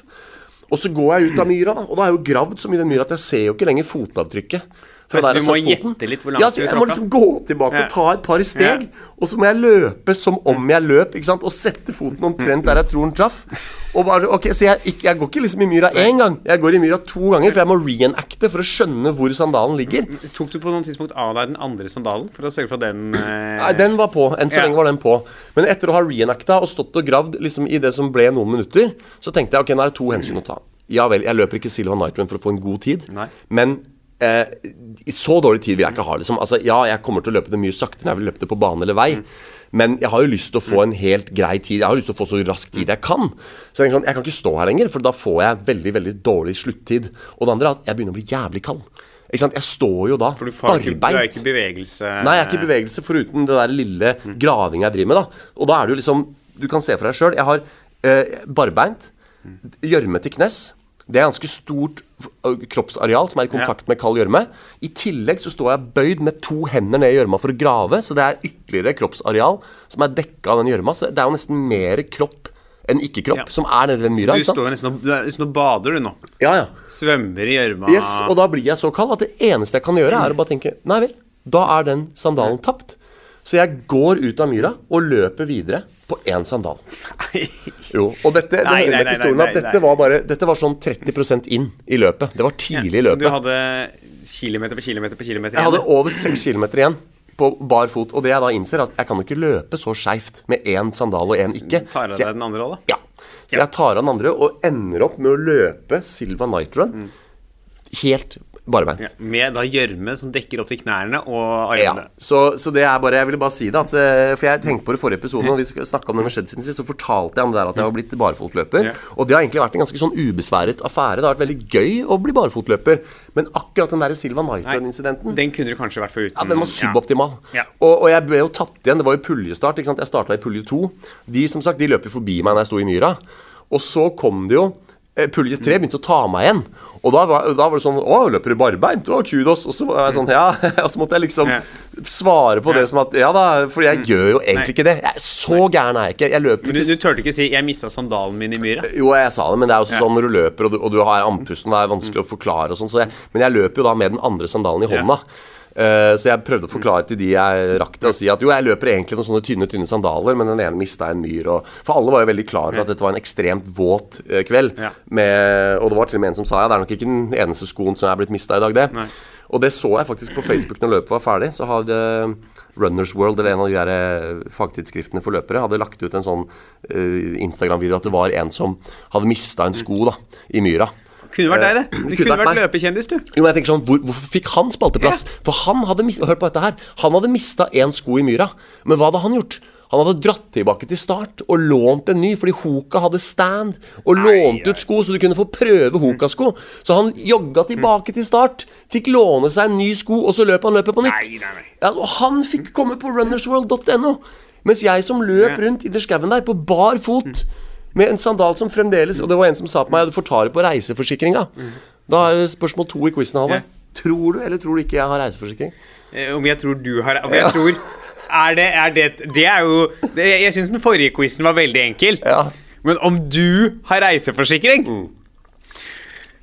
Og så går jeg ut av myra, da, og da har jeg jo gravd så mye i den myra at jeg ser jo ikke lenger fotavtrykket. Forresten, du må gjette litt hvor langt ja, så du Jeg må liksom gå tilbake og ta et par steg, og så må jeg løpe som om jeg løp, ikke sant, og sette foten omtrent der jeg tror den traff. Og bare, ok, Så jeg, ikke, jeg går ikke liksom i myra én gang, jeg går i myra to ganger, for jeg må reenacte for å skjønne hvor sandalen ligger. Tok du på noen tidspunkt av deg den andre sandalen for å sørge for at den eh, Nei, den var på. Enn så Ja. lenge var den på. Men etter å ha reenacta og stått og gravd liksom i det som ble noen minutter, så tenkte jeg ok, nå er det to hensyn å ta. Ja vel, jeg løper ikke Silva Nightrun for å få en god tid, Nei. men eh, så dårlig tid vil jeg ikke ha. liksom Altså, Ja, jeg kommer til å løpe det mye saktere når jeg vil løpe det på bane eller vei. Men jeg har jo lyst til å få en helt grei tid. Jeg har lyst til å få så rask tid jeg kan. Så jeg sånn, jeg kan ikke stå her lenger, for da får jeg veldig veldig dårlig sluttid. Og det andre er at jeg begynner å bli jævlig kald. Ikke sant? Jeg står jo da For du, får ikke, du er ikke i bevegelse Nei, jeg er ikke i bevegelse foruten det der lille gravinga jeg driver med. da Og da er det jo liksom Du kan se for deg sjøl. Jeg har øh, barbeint, gjørme til knes. Det er ganske stort kroppsareal som er i kontakt med kald gjørme. I tillegg så står jeg bøyd med to hender ned i gjørma for å grave, så det er ytterligere kroppsareal som er dekka av den gjørma. Så det er jo nesten mer kropp enn ikke-kropp Ja. som er nedi den myra. Du står nesten og, du er nesten og bader, du nå. Ja, ja. Svømmer i gjørma. Yes, og da blir jeg så kald at det eneste jeg kan gjøre, er å bare tenke Nei vel, da er den sandalen tapt. Så jeg går ut av myra og løper videre på én sandal. Jo, og dette, det Nei, hører nei, med nei, til historien nei, at dette var bare Dette var sånn 30% inn i løpet. Det var tidlig i Så du hadde kilometer på kilometer på kilometer igjen? Jeg hadde over 6 km igjen på bar fot. Og det jeg da innser, at jeg kan jo ikke løpe så skeivt med én sandal og én ikke. Tar av deg den andre òg, da? Ja. Så jeg tar av den andre og ender opp med å løpe Silva Night Run helt barbeint. Ja, med da gjørme som dekker opp til knærne og Ja, så, så det er bare Jeg ville bare si det at eh, For jeg tenkte på det i forrige episode, når vi snakka om det med skjedd siden sist, så fortalte jeg om det der at jeg var blitt barefotløper. Ja. Og det har egentlig vært en ganske sånn ubesværet affære. Det har vært veldig gøy å bli barefotløper. Men akkurat den der Silva Night Run-incidenten Den kunne du kanskje vært foruten. ja, Den var suboptimal. Ja. Og, og jeg ble jo tatt igjen. Det var jo puljestart. ikke sant? Jeg starta i pulje to. De som sagt, de løper forbi meg når jeg sto i myra. Og så kom det jo Pulje tre begynte å ta meg igjen. Og da var, da var det sånn Å, løper du barbeint? Å, kudos. Og så var jeg sånn Ja. Og så måtte jeg liksom svare på det som at Ja da, for jeg gjør jo egentlig Nei. ikke det. Jeg, så gæren er jeg ikke. Jeg løper Men du, ikke du turte ikke si 'jeg mista sandalen min i myra'? jo, jeg sa det, men det er jo også sånn når du løper og du, og du har andpusten, det er vanskelig å forklare og sånn. Så men jeg løper jo da med den andre sandalen i hånda. Eh, så jeg prøvde å forklare til de jeg rakk det, og si at jo, jeg løper egentlig noen sånne tynne, tynne sandaler, men den ene mista en myr. Og, for alle var jo veldig klar over at dette var en ekstremt våt eh, kveld. Ja. Med, og det var til og med en som sa ja, det er nok ikke den eneste skoen som er blitt mista i dag, det. Nei. Og det så jeg faktisk på Facebook når løpet var ferdig. Så hadde Runners World, eller en av de der eh, fagtidsskriftene for løpere, hadde lagt ut en sånn uh, Instagram-video at det var en som hadde mista en sko da, i myra. Kunne vært deg, det. Eh, Du kunne kunne vært vært løpekjendis, du. Jo, men jeg tenker sånn, hvor, Hvorfor fikk han spalteplass? For han hadde Hør på dette her. Han hadde mista én sko i myra. Men hva hadde han gjort? Han hadde dratt tilbake til start og lånt en ny, fordi Hoka hadde stand og lånte ut sko, så du kunne få prøve Hoka-sko. Så han jogga tilbake til start, fikk låne seg en ny sko, og så løp han løpet på nytt. Nei, nei, nei. Ja, og han fikk komme på runnersworld.no. Mens jeg som løp rundt i der skauen der på bar fot med en sandal som fremdeles Og det var en som sa til meg at du får ta det på reiseforsikringa. Da er spørsmål to i quizen, Halvard. Ja. Tror du eller tror du ikke jeg har reiseforsikring? Eh, Om jeg tror du har Om jeg tror Er det er det, det er jo det, Jeg syns den forrige quizen var veldig enkel. Ja. Men om du har reiseforsikring eh,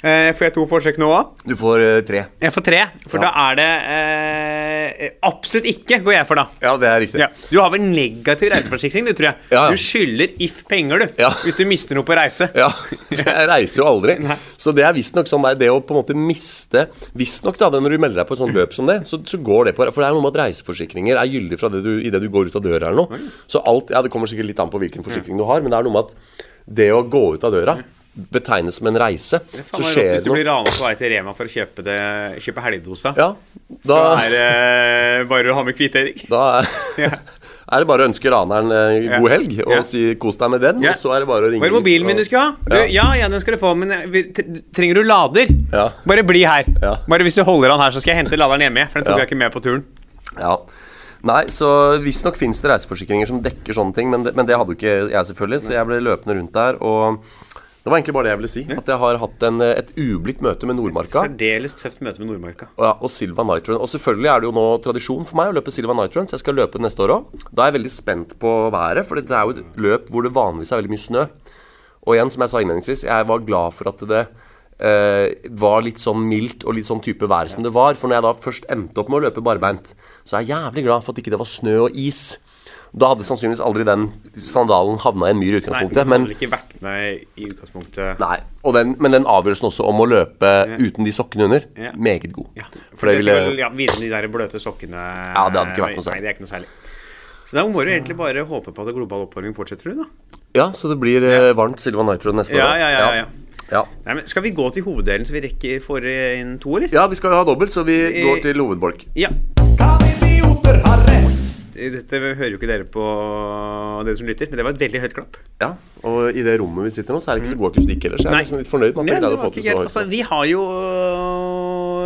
Får jeg to forsøk nå òg? Du får eh, tre. Jeg får tre. For Ja. da er det eh, Absolutt ikke, går jeg for, da. Ja, det er riktig. Ja. Du har vel negativ reiseforsikring, du, tror jeg. Ja. Du skylder If penger, du. Ja. Hvis du mister noe på reise. Ja, jeg reiser jo aldri. Så det er visstnok sånn der, det å på en måte miste Visstnok, da, det når du melder deg på et sånt løp som det, så, så går det på For det er noe med at reiseforsikringer er gyldig fra det du, idet du går ut av døra eller noe. Så alt Ja, det kommer sikkert litt an på hvilken forsikring du har, men det er noe med at det å gå ut av døra betegnes som en reise. Det Så det er rått hvis du blir rana på vei til Rema for å kjøpe, det, kjøpe helgdosa. Ja, Så er det bare å ha med kvittering. da er, er det bare å ønske raneren eh, god helg og si kos deg med den, og så er det bare å ringe Var det mobilen min du skulle ha? Du, ja. ja, den skal du få, men eh, trenger du lader? Ja. Bare bli her. Ja. Bare hvis du holder han her, så skal jeg hente laderen hjemme. For den tok jeg ikke med på turen. Ja. Nei, så visstnok fins det reiseforsikringer som dekker sånne ting, men det, men det hadde jo ikke jeg, selvfølgelig, så jeg ble løpende rundt der. Og det var egentlig bare det jeg ville si. At jeg har hatt en, et ublidt møte med Nordmarka. Særdeles tøft møte med Nordmarka. Og, ja, og Silva Night Og selvfølgelig er det jo nå tradisjon for meg å løpe Silva Night så jeg skal løpe neste år òg. Da er jeg veldig spent på været, for det er jo et løp hvor det vanligvis er veldig mye snø. Og igjen, som jeg sa innledningsvis, jeg var glad for at det eh, var litt sånn mildt og litt sånn type vær som det var. For når jeg da først endte opp med å løpe barbeint, så er jeg jævlig glad for at ikke det var snø og is. Da hadde sannsynligvis aldri den sandalen havna i en myr i Nei, utgangspunktet. den men hadde ikke vært med i utgangspunktet. Nei, den, men den avgjørelsen også om å løpe uten de sokkene under, Ja. meget god. Ja, For det det ville ja, Videre de der bløte sokkene Ja, det hadde ikke vært noe særlig. Nei, det er ikke noe særlig. Så da må du egentlig bare håpe på at global oppvarming fortsetter, du, da. Ja, så det blir ja. varmt Silva Nitro neste Ja, år. ja, ja, ja. ja. Nei, men Skal vi gå til hoveddelen, så vi rekker får inn to, eller? Ja, vi skal ha dobbelt, så vi Eh, går til hovedbolk. Ja. Dette hører jo ikke dere på, dere som lytter, men det var et veldig høyt klapp. Ja, og i det rommet vi sitter nå, så er det ikke så god akustikk ellers. Jeg er Nei. nesten litt fornøyd med at vi greide å få til så høyt. Altså, vi har jo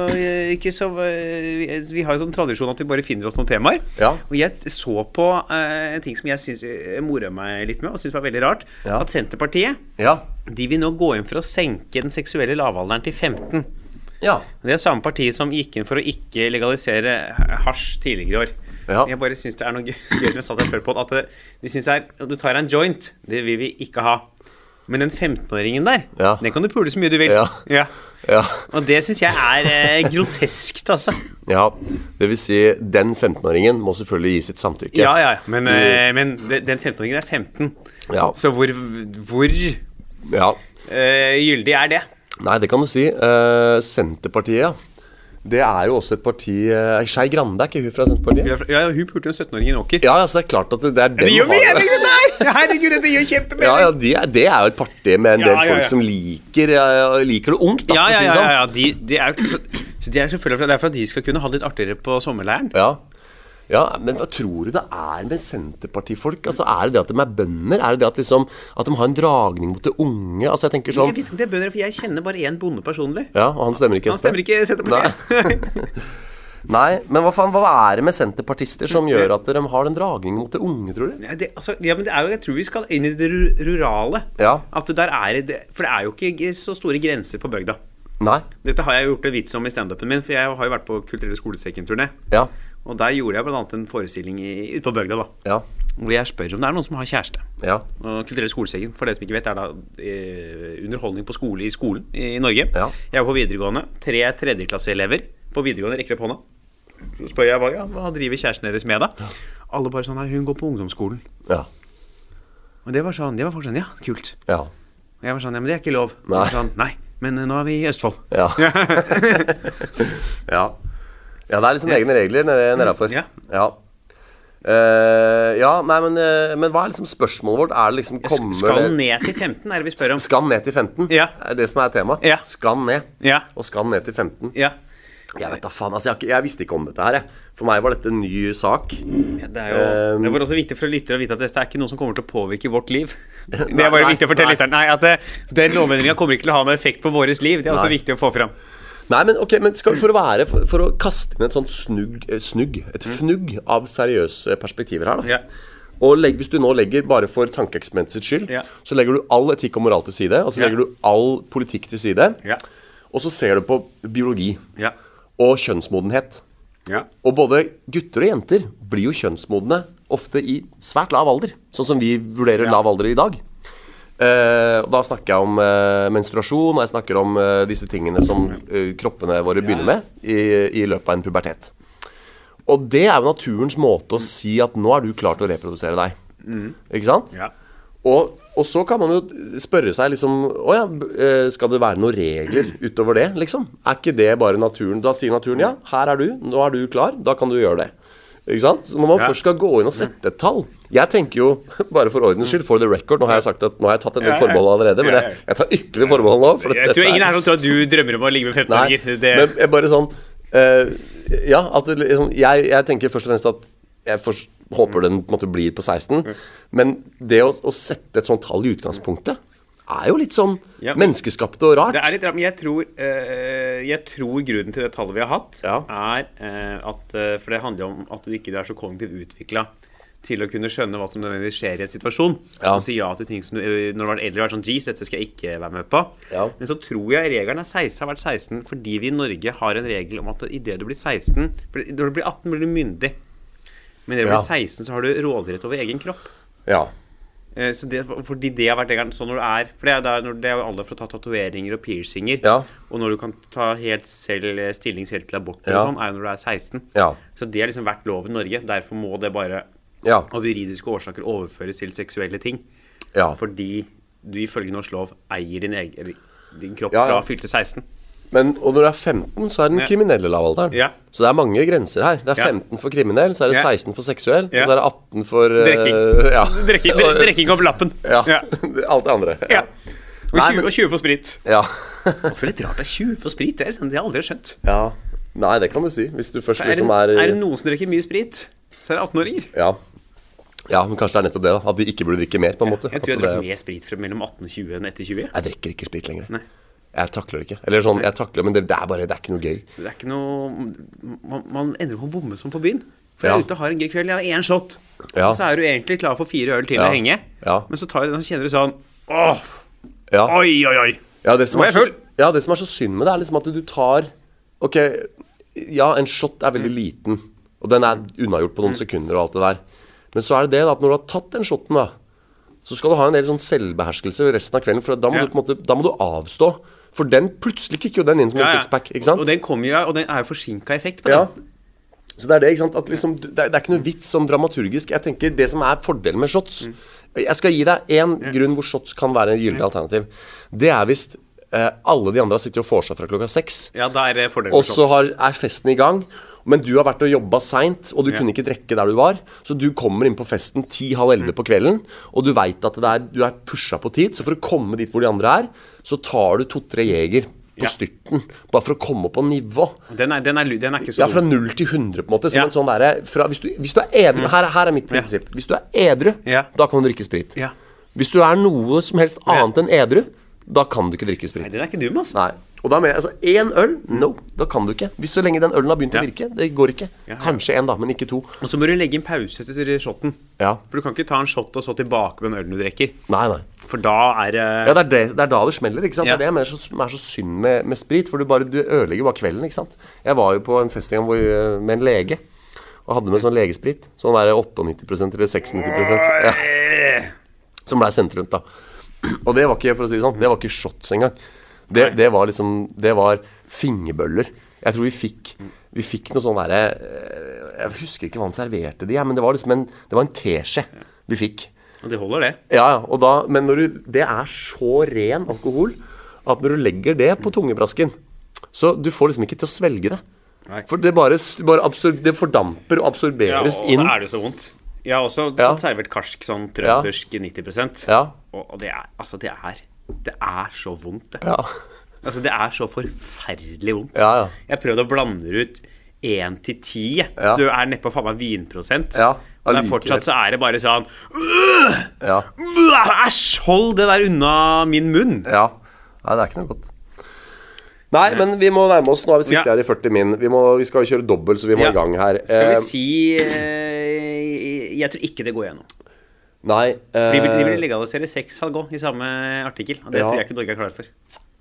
øh, ikke så øh, Vi har jo sånn tradisjon at vi bare finner oss noen temaer. Ja. Og jeg så på øh, en ting som jeg syns mora meg litt med, og syns var veldig rart. Ja. At Senterpartiet Ja. de vil nå gå inn for å senke den seksuelle lavalderen til 15. Ja. Det er samme parti som gikk inn for å ikke legalisere hasj tidligere i år. Ja. Jeg bare syns det er noe gøy gøy som jeg sa til deg før på, at de syns det er Du tar deg en joint, det vil vi ikke ha. Men den 15-åringen der, Ja. den kan du pule så mye du vil. Ja. Ja. Ja. Og det syns jeg er eh, groteskt, altså. ja. Det vil si, den 15-åringen må selvfølgelig gi sitt samtykke. Ja, ja. Men, eh, men den 15-åringen er 15. Ja. Så hvor, hvor Ja. eh, gyldig er det? Nei, det kan du si. Eh, Senterpartiet, ja. Det er jo også et parti uh, Skei Grande, er ikke hun fra Senterpartiet? Ja, ja, hun pulte en 17-åring i en åker. Ja, altså det er klart at det, det er den Det jo har- mening, det der! Herregud, dette gjør kjempemening! Ja, ja, de er, det er jo et parti med en del Ja, ja, folk som liker, eh, liker det ungt, da, Ja, for å ja, si ja, det ja, sånn. ja. De, de er jo så, så de er selvfølgelig Det er for at de skal kunne ha det litt artigere på sommerleiren. Ja. Ja, men hva tror du det er med Senterpartifolk? Altså, Er det det at de er bønder? Er det det at, liksom, at de har en dragning mot det unge? Altså, jeg tenker sånn Jeg vet ikke om det er bønder, for jeg kjenner bare én bonde personlig. Ja, og han stemmer ikke Han stemmer ikke Senterpartiet. Nei, men hva faen, hva er det med senterpartister som gjør at de har den dragningen mot det unge, tror du? Ja, det, altså, ja, men det er jo, jeg tror vi skal inn i det rurale. Ja. At det der er det, For det er jo ikke så store grenser på bygda. Nei? Dette har jeg gjort en vits om i standupen min, for jeg har jo vært på Kulturelle skolesekken-turné. Ja. Og der gjorde jeg bl.a. en forestilling i- ute på bygda, da. Ja. Hvor jeg spør om det er noen som har kjæreste. Ja. Og Kulturelle skolesekken, for dere som ikke vet, er da eh, underholdning på skole i skolen i, i Norge. Ja. Jeg var på videregående. Tre tredjeklasseelever på videregående rekker opp hånda. Så spør jeg hva, ja, hva driver kjæresten deres med, da? Alle bare sånn Nei, hun går på ungdomsskolen. Ja. Og det var sånn, det var folk sånn Ja, kult. Ja. Og jeg var sånn Ja, men det er ikke lov. Nei. Sånn, Nei, men eh, nå er vi i Østfold. Ja. ja. ja, det er liksom egne regler nedafor. Ja. Ja. Uh, ja, nei, men, uh, men hva er liksom spørsmålet vårt? Er det liksom kommer Skal ned til 15, er det vi spør om. Skal ned til 15? Ja. Er det som er temaet? Ja. Skal ned? Ja. Og skal ned til 15? Ja. Jeg vet da faen, altså. Jeg, jeg visste ikke om dette her, jeg. For meg var dette en ny sak. Ja, Det jo Um, Det var også viktig for lyttere å vite at dette er ikke noe som kommer til å påvirke vårt liv. Det er bare nei, viktig å fortelle lytteren. Nei, at det, den lovendringa kommer ikke til å ha noen effekt på vårt liv. Det er også Nei. viktig å få fram. Nei, men ok, men skal, for, å være, for, for å kaste inn et sånt snugg, eh, snugg Et fnugg av seriøse perspektiver her, da. Mm. Ja. Og legg, hvis du nå legger, bare for tankeeksperimentets skyld, Ja. så legger du all etikk og moral til side, og så legger du all politikk til side, Ja. og så ser du på biologi Ja. Og kjønnsmodenhet. Ja. Og både gutter og jenter blir jo kjønnsmodne ofte i svært lav alder, sånn som vi vurderer Ja. lav alder i dag. Eh, og da snakker jeg om eh, menstruasjon, og jeg snakker om eh, disse tingene som eh, kroppene våre begynner med i, i løpet av en pubertet. Og det er jo naturens måte å si at nå er du klar til å reprodusere deg. Ikke sant? Ja. Og, og så kan man jo spørre seg liksom Å ja, eh, skal det være noen regler utover det, liksom? Er ikke det bare naturen? Da sier naturen ja, her er du, nå er du klar, da kan du gjøre det. Ikke sant? Så når man Ja. først skal gå inn og sette et tall Jeg tenker jo, bare for ordens skyld, for the record Nå har jeg sagt at nå har jeg tatt en del forbehold allerede, men jeg, jeg tar ytterligere forbehold nå. For Jeg tror er- ingen her som tror at du drømmer om å ligge med 15-åringer. Det- men bare sånn uh, Ja, at liksom, jeg, jeg tenker først og fremst at jeg først håper den på en måte blir på 16. Men det å, å sette et sånt tall i utgangspunktet er jo litt sånn Ja, men- menneskeskapt og rart. Det er litt rart, men jeg tror, eh, jeg tror grunnen til det tallet vi har hatt, Ja. er eh, at eh, For det handler om at du ikke er så kognitivt utvikla til å kunne skjønne hva som nødvendigvis skjer i en situasjon. Ja. Og si ja til ting som du når du var eldre vært sånn Jeez, dette skal jeg ikke være med på. Ja. Men så tror jeg regelen er 16, har vært 16 fordi vi i Norge har en regel om at idet du blir 16 for Når du blir 18, blir du myndig. Men når du blir 16, så har du råderett over egen kropp. Ja. Eh, Så det, fordi det har vært regelen sånn når du er For det er, der, det er jo alle for å ta tatoveringer og piercinger. Ja. Og når du kan ta helt selv eh, stilling selv til abort Ja. og sånn, er jo når du er 16. Ja. Så det har liksom vært lov i Norge. Derfor må det bare Ja. av juridiske årsaker overføres til seksuelle ting. Ja. Fordi du ifølge norsk lov eier din, egen, din kropp fra fylte 16. Men, og når du er 15, så er den Ja. kriminelle lavalderen. Ja. Så det er mange grenser her. Det er 15 for kriminell, så er det 16 for seksuell, Ja. og så er det 18 for uh, Drikking. Ja. Drikking, dre- drikking opp lappen. Ja. Ja. Alt det andre. Ja. Og, Nei, 20, men- og 20 for sprit. Ja. Også litt rart det er 20 for sprit. Det, er sånn, det har jeg aldri skjønt. ja. Nei, det kan du si. Hvis du først Er liksom er er det noen som drikker mye sprit, så er det 18-åringer. Ja. ja, men kanskje det er nettopp det, da. At de ikke burde drikke mer, på en måte. Jeg tror jeg drikker drakk mer sprit fra mellom 18 og 20 enn etter 20. Jeg drikker ikke sprit lenger. Nei. Jeg takler det ikke. Eller sånn, jeg takler men det, det er bare Det er ikke noe gøy. Det er ikke noe Man, man ender på å bomme som på byen. For Ja. jeg er ute og har en gøy kveld. Jeg har én shot. Ja. Og så er du egentlig klar for fire øl til Ja. å henge. Ja. Men så, tar du den, så kjenner du sånn Åh, Ja. oi, oi, oi. Ja, det som Nå er jeg full. ja, det som er så synd med det, er liksom at du tar Ok, ja, en shot er veldig liten, og den er unnagjort på noen sekunder og alt det der. Men så er det det da, at når du har tatt den shoten, da, så skal du ha en del sånn selvbeherskelse resten av kvelden. For da må, Ja. du, måte, da må du avstå For den plutselig kicker jo den inn som en Ja, ja. sixpack. Ikke sant? Og den kommer jo, og den er jo forsinka effekt på Ja. den. Så det er det, ikke sant? At liksom, det, er, det er ikke noe vits som dramaturgisk. Jeg tenker Det som er fordelen med shots Mm. Jeg skal gi deg én grunn hvor shots kan være en gyldig alternativ. Det er hvis eh, alle de andre har sittet og vorsa fra klokka seks. Ja, Og så har, er festen i gang, men du har vært og jobba seint, og du kunne ikke drikke der du var. Så du kommer inn på festen ti-halv elleve på kvelden, og du veit at det er, du er pusha på tid. Så for å komme dit hvor de andre er, så tar du to-tre jeger på Ja. styrten. Bare for å komme på nivå. Den er, den er, den er ikke så Ja, fra null til 100, på en måte. Ja. en sånn der, fra- hvis, du- hvis du er edru her, her er mitt prinsipp. Hvis du er edru, Ja. da kan du drikke sprit. Ja. Hvis du er noe som helst annet enn edru, da kan du ikke drikke sprit. Nei, den er ikke dum, altså. Nei. Og da mener jeg altså én øl, no, da kan du ikke. Hvis så lenge den ølen har begynt Ja. å virke. Det går ikke. Ja, ja. Kanskje én, da, men ikke to. Og så må du legge en pause etter shotten. Ja. For du kan ikke ta en shot og så tilbake med den ølen du drikker. Nei, nei. For da er det Ja, det er, det, det er da det smeller. ikke sant? Det er det jeg mener som er så synd med, med sprit. For du bare du ødelegger bare kvelden. ikke sant? Jeg var jo på en fest en gang med en lege. Og hadde med sånn legesprit. Sånn der 98% eller 96 ja, Som blei sendt rundt, da. Og det var ikke for å si det sånn, det var ikke shots engang. Det, det var liksom Det var fingerbøller. Jeg tror vi fikk Vi fikk noe sånn derre eh, Jeg husker ikke hva han serverte de, ja, men det var liksom en Det var en teskje vi fikk. Og det holder, det. Ja, ja, og da, men når du, det er så ren alkohol at når du legger det på tungebrasken, så du får liksom ikke til å svelge det. Nei. For det bare, bare absorber, det fordamper og absorberes Ja, og da inn. er det så vondt. Jeg har også Ja. fått servert karsk sånn trøndersk 90% Ja. og, og det er Altså, det er Det er så vondt, det. Ja. Altså, det er så forferdelig vondt. Ja, ja. Jeg prøvde å blande ut 1 til 10, så du er nedpå faen meg vinprosent. Ja, Men fortsatt så er det bare sånn Ja. Æsj! Hold det der unna min munn! ja. Nei, det er ikke noe godt. Nei, men vi må nærme oss. Nå har vi sittet Ja. her i 40 min. Vi, må, vi skal jo kjøre dobbelt, så vi må Ja. i gang her. Skal vi Eh, si eh, Jeg tror ikke det går gjennom. Nei eh, De vil, de vil legalisere sex, Halgå, i samme artikkel. Og det Ja. tror jeg ikke Norge er klar for.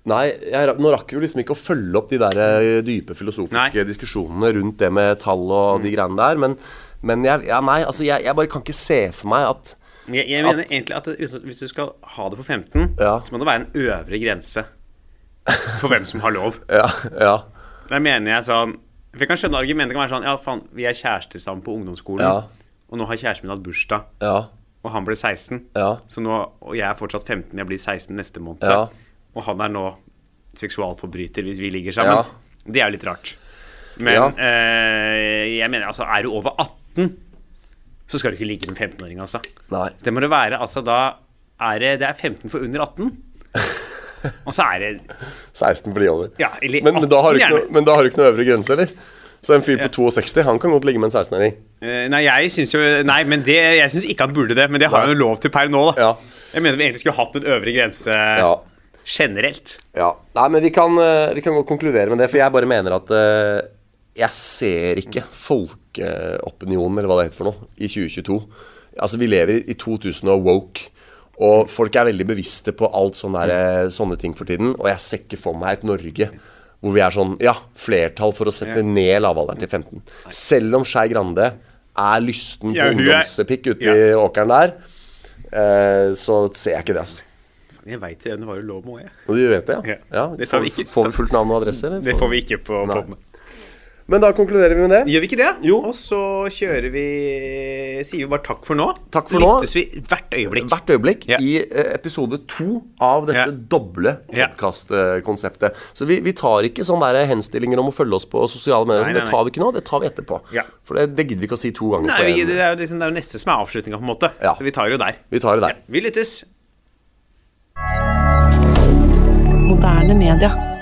Nei, jeg, nå rakk vi jo liksom ikke å følge opp de der eh, dype filosofiske Nei. diskusjonene rundt det med tall og de greiene der, men, men jeg, ja, nei, altså jeg, jeg bare kan ikke se for meg at Jeg, jeg mener At- egentlig at hvis du skal ha det på 15, Ja. så må det være en øvre grense for hvem som har lov. Ja, ja, Der mener jeg sånn For jeg kan skjønne argumentet kan være sånn Ja, faen, vi er kjærester sammen på ungdomsskolen, Ja. og nå har kjæresten min hatt bursdag, ja, og han ble 16, Ja. så nå, og jeg er fortsatt 15, jeg blir 16 neste måned, Ja. og han er nå seksualforbryter hvis vi ligger sammen. Ja. Det er jo litt rart. Men eh, jeg mener altså, er du over 18, så skal du ikke ligge med en 15-åring, altså. nei. Det må det være. Altså, da er det, det er 15 for under 18. Og så er det 16 for de over. Ja, eller Men, men, da 18 noe, men da har du ikke noe øvre grense, eller? Så en fyr på 62, han kan godt ligge med en 16-åring. Eh, Nei, jeg syns jo Nei, men det, jeg syns ikke han burde det. Men det har han jo lov til per nå, da. Ja. Jeg mener vi egentlig skulle hatt en øvre grense Ja. generelt. Ja. Nei, men vi kan, eh, vi kan godt konkludere med det, for jeg bare mener at eh, jeg ser ikke folkeopinionen, eller hva det heter for noe, i 2022. Altså, vi lever i, i 2000 og woke. Og folk er veldig bevisste på alt sånne, der, sånne ting for tiden. Og jeg ser ikke for meg et Norge hvor vi er sånn Ja, flertall for å sette ned lavalderen til 15. Selv om Skei Grande er lysten på Ja, ungdomspikk ute i åkeren der, eh, så ser jeg ikke det, altså. Jeg veit det, det var jo lov med òg, jeg. Du vet det, ja? Ja. ja. Det får vi ikke- får vi fullt navn og adresse? Eller? Det får vi ikke på Nei. Men da konkluderer vi med det. Gjør vi ikke det? Jo. Og så kjører vi Sier vi bare takk for nå. Takk for nå. Lyttes vi hvert øyeblikk. Hvert øyeblikk Ja. i eh, episode to av dette Ja. doble Ja. podkastkonseptet. Så vi, vi tar ikke sånne der henstillinger om å følge oss på sosiale medier. Nei, nei, nei, det tar vi ikke nå, det tar vi etterpå. Ja. For det, det gidder vi ikke å si to ganger. Nei, på vi, det, er jo liksom, det er jo neste som er avslutninga, på en måte. Ja. Så vi tar det jo der. Vi tar det der. Vi lyttes. Moderne media.